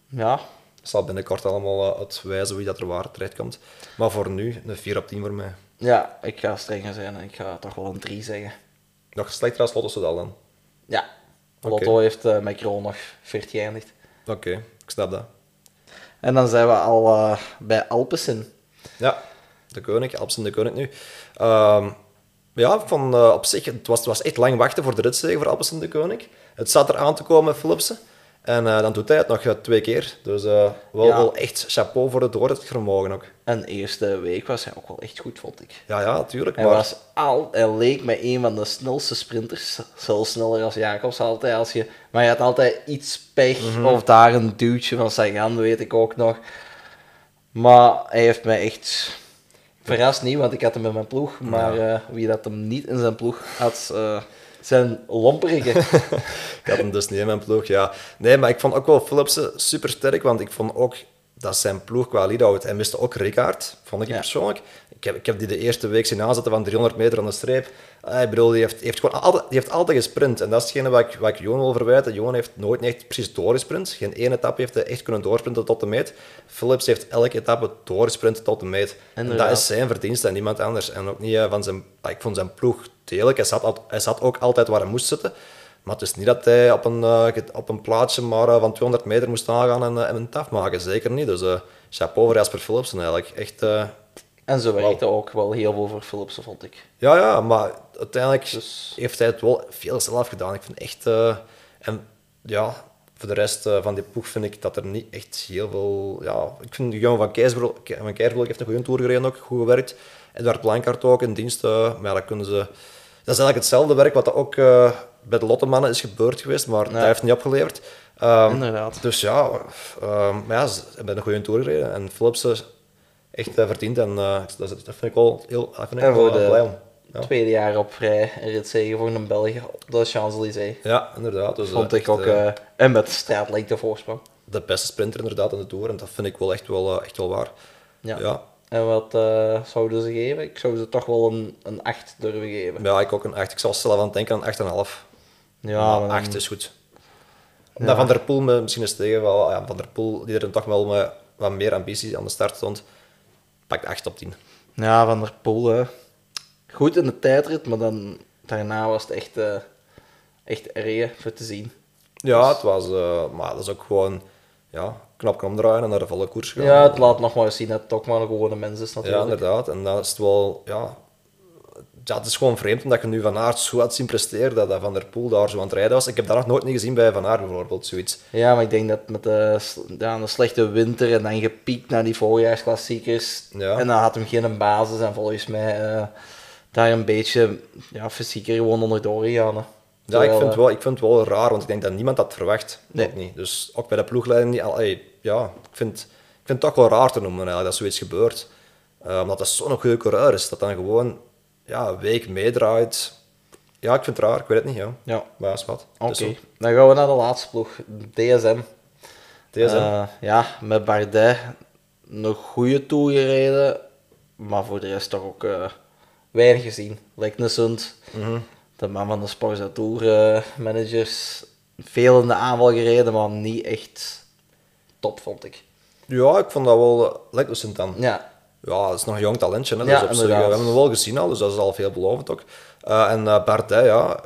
Ja, Het zal binnenkort allemaal uh, uitwijzen wie dat er waar terecht komt. Maar voor nu, een 4 op 10 voor mij. ja, ik ga strenger zijn en ik ga toch wel een 3 zeggen. Nog slechter als Lotto Soudal dan. Ja. Lotto heeft eh met Kroon nog 14 geëindigd. Oké, ik snap dat. En dan zijn we al eh, bij Alpecin. Ja, de koning, Alpsen de koning nu. Ehm, ja, van, eh, op zich, het was, het was echt lang wachten voor de ritzege voor Alpsen de koning. Het zat er aan te komen met Philipsen. En eh, dan doet hij het nog eh, twee keer. Dus wel, Ja. wel echt chapeau voor het doorzetvermogen ook. En de eerste week was hij ook wel echt goed, vond ik. Ja, ja, natuurlijk. Hij, Maar was al, hij leek mij een van de snelste sprinters. Zelfs sneller als Jacobs altijd. Als je, maar hij had altijd iets pech. Mhm. Of daar een duwtje van Sagan, weet ik ook nog. Maar hij heeft mij echt verrast niet, want ik had hem in mijn ploeg. Maar eh, wie dat hem niet in zijn ploeg had, eh, zijn lomperige. ik had hem dus niet in mijn ploeg, ja. Nee, maar ik vond ook wel Philipsen super sterk, want ik vond ook dat zijn ploeg qua lead-out... Hij miste ook Rickaard, vond ik Ja. persoonlijk. Ik heb, ik heb die de eerste week zien aanzetten van 300 meter aan de streep. Ah, Ik bedoel, die heeft, heeft gewoon altijd, die heeft altijd gesprint. En dat is hetgene wat ik, wat ik Johan wil verwijten. Johan heeft nooit echt precies doorgesprint. Geen ene etappe heeft hij echt kunnen doorsprinten tot de meet. Philips heeft elke etappe doorgesprint tot de meet. En dat is zijn verdienste en niemand anders. En ook niet eh, van zijn... ah, Ik vond zijn ploeg degelijk. Hij zat, hij zat ook altijd waar hij moest zitten. Maar het is niet dat hij op een, eh, op een plaatsje maar eh, van 200 meter moest aangaan en, eh, en een taf maken. Zeker niet. Dus chapeau voor Jasper Philipsen eigenlijk. Echt... en ze werkte ook wel heel veel voor Philipsen, vond ik. ja, ja, maar uiteindelijk Dus- heeft hij het wel veel zelf gedaan. Ik vind echt... en ja, voor de rest van die ploeg vind ik dat er niet echt heel veel... Ja, ik vind Jan van Keijsbroek van Keijsbroek heeft een goede tour gereden ook, goed gewerkt. Edward Blankaart ook in dienst. maar ja, dat kunnen ze... Dat is eigenlijk hetzelfde werk wat er ook bij de Lottemannen is gebeurd geweest, maar dat heeft niet opgeleverd. Ehm, Inderdaad. Dus ja, ehm, maar ja, ze hebben een goede tour gereden. En Philipsen echt eh, verdiend. En eh, dat, dat vind ik wel heel dat vind ik En voor wel de- blij om. Ja. Tweede jaar op rij een ritzege voor een België op de Champs-Élysées. Ja, inderdaad. Dus, Vond eh, ik echt, ook. eh, eh, en met straatlengte voorsprong. de beste sprinter inderdaad in de Tour. En dat vind ik wel echt wel, eh, echt wel waar. Ja. Ja. En wat eh, zouden ze geven? Ik zou ze toch wel een, een 8 durven geven. ja, ik ook een 8. Ik zal zelf aan het denken aan een 8,5. Ja, maar 8 is goed. Omdat Van der Poel me misschien is tegen wel, ja, Van der Poel, die er toch wel met wat meer ambitie aan de start stond, pakt 8 op 10. Ja, Van der Poel. hè. Goed in de tijdrit, maar dan, daarna was het echt, eh echt erg voor te zien. Ja, het was, eh, maar dat is ook gewoon, ja, knap kan omdraaien en naar de volle koers gaan. Ja, het laat nog maar eens zien dat het ook maar een gewone mens is Ja, natuurlijk. inderdaad. En dan is het wel, ja, ja, het is gewoon vreemd omdat je nu Van Aert zo had zien presteren dat, dat Van der Poel daar zo aan het rijden was. Ik heb dat nog nooit niet gezien bij Van Aert bijvoorbeeld, zoiets. Ja, maar ik denk dat met de, ja, slechte winter en dan gepiekt naar die voorjaarsklassiekers. Ja. En dan had hem geen basis en volgens mij eh, daar een beetje ja, fysieker gewoon onderdoor gegaan. hè. Ja, ik Terwijl, vind, eh, het wel, ik vind het wel raar, want ik denk dat niemand dat verwacht. Nee. Ook niet. Dus ook bij de ploegleiding niet. Allee, ja, ik vind, ik vind het toch wel raar te noemen eigenlijk, dat zoiets gebeurt. Eh, omdat dat zo'n goede coureur is, dat dan gewoon ja, een week meedraait. Ja, ik vind het raar, ik weet het niet. Ja. Ja, Maar is wat. oké. Dan gaan we naar de laatste ploeg, DSM. DSM. Eh, ja, met Bardet een goede tour gereden, maar voor de rest toch ook eh, weinig gezien. Leknesund, Mhm. de man van de Sporza Tour eh, managers, veel in de aanval gereden, maar niet echt top, vond ik. Ja, ik vond dat wel lekker dan. Ja, Ja, dat is nog een jong talentje. Hè? Ja, Dus op we hebben hem wel gezien al, dus dat is al veelbelovend ook. Eh, en Bardet, ja,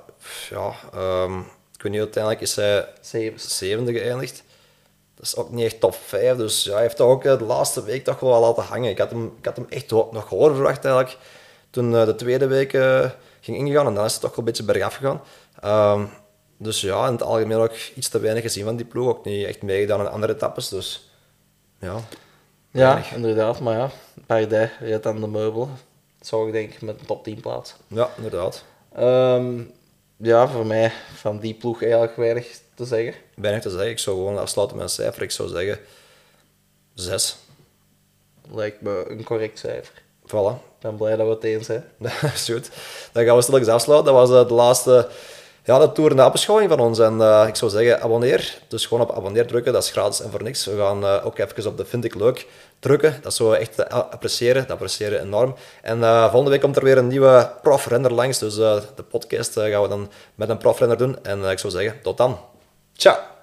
ja ehm, ik weet niet, uiteindelijk is hij zeven. zevende geëindigd. Dat is ook niet echt top 5, dus ja, hij heeft dat ook eh, de laatste week toch wel laten hangen. Ik had hem, ik had hem echt nog hoger verwacht eigenlijk, toen de tweede week ging ingegaan en dan is het toch wel een beetje bergaf gegaan. Ehm, dus ja, in het algemeen ook iets te weinig gezien van die ploeg, ook niet echt meegedaan aan andere etappes, dus ja. Ja, Weinig. inderdaad, maar ja, Bardet reed aan de meubel. Zou ik denk met een top 10 plaats. Ja, inderdaad. Ehm, ja, voor mij van die ploeg eigenlijk weinig te zeggen. Weinig te zeggen. Ik zou gewoon afsluiten met een cijfer. Ik zou zeggen 6. Lijkt me een correct cijfer. Voilà. Ik ben blij dat we het eens zijn. Dat is goed. Dan gaan we stilletjes afsluiten. Dat was eh, de laatste ja, de tour na beschouwing van ons. En eh, ik zou zeggen, abonneer. Dus gewoon op abonneer drukken. Dat is gratis en voor niks. We gaan eh, ook even op de vind ik leuk drukken. Dat zullen we echt eh, appreciëren. Dat appreciëren we enorm. En volgende week komt er weer een nieuwe profrenner langs. Dus de podcast gaan we dan met een profrenner doen. En ik zou zeggen, tot dan. Ciao.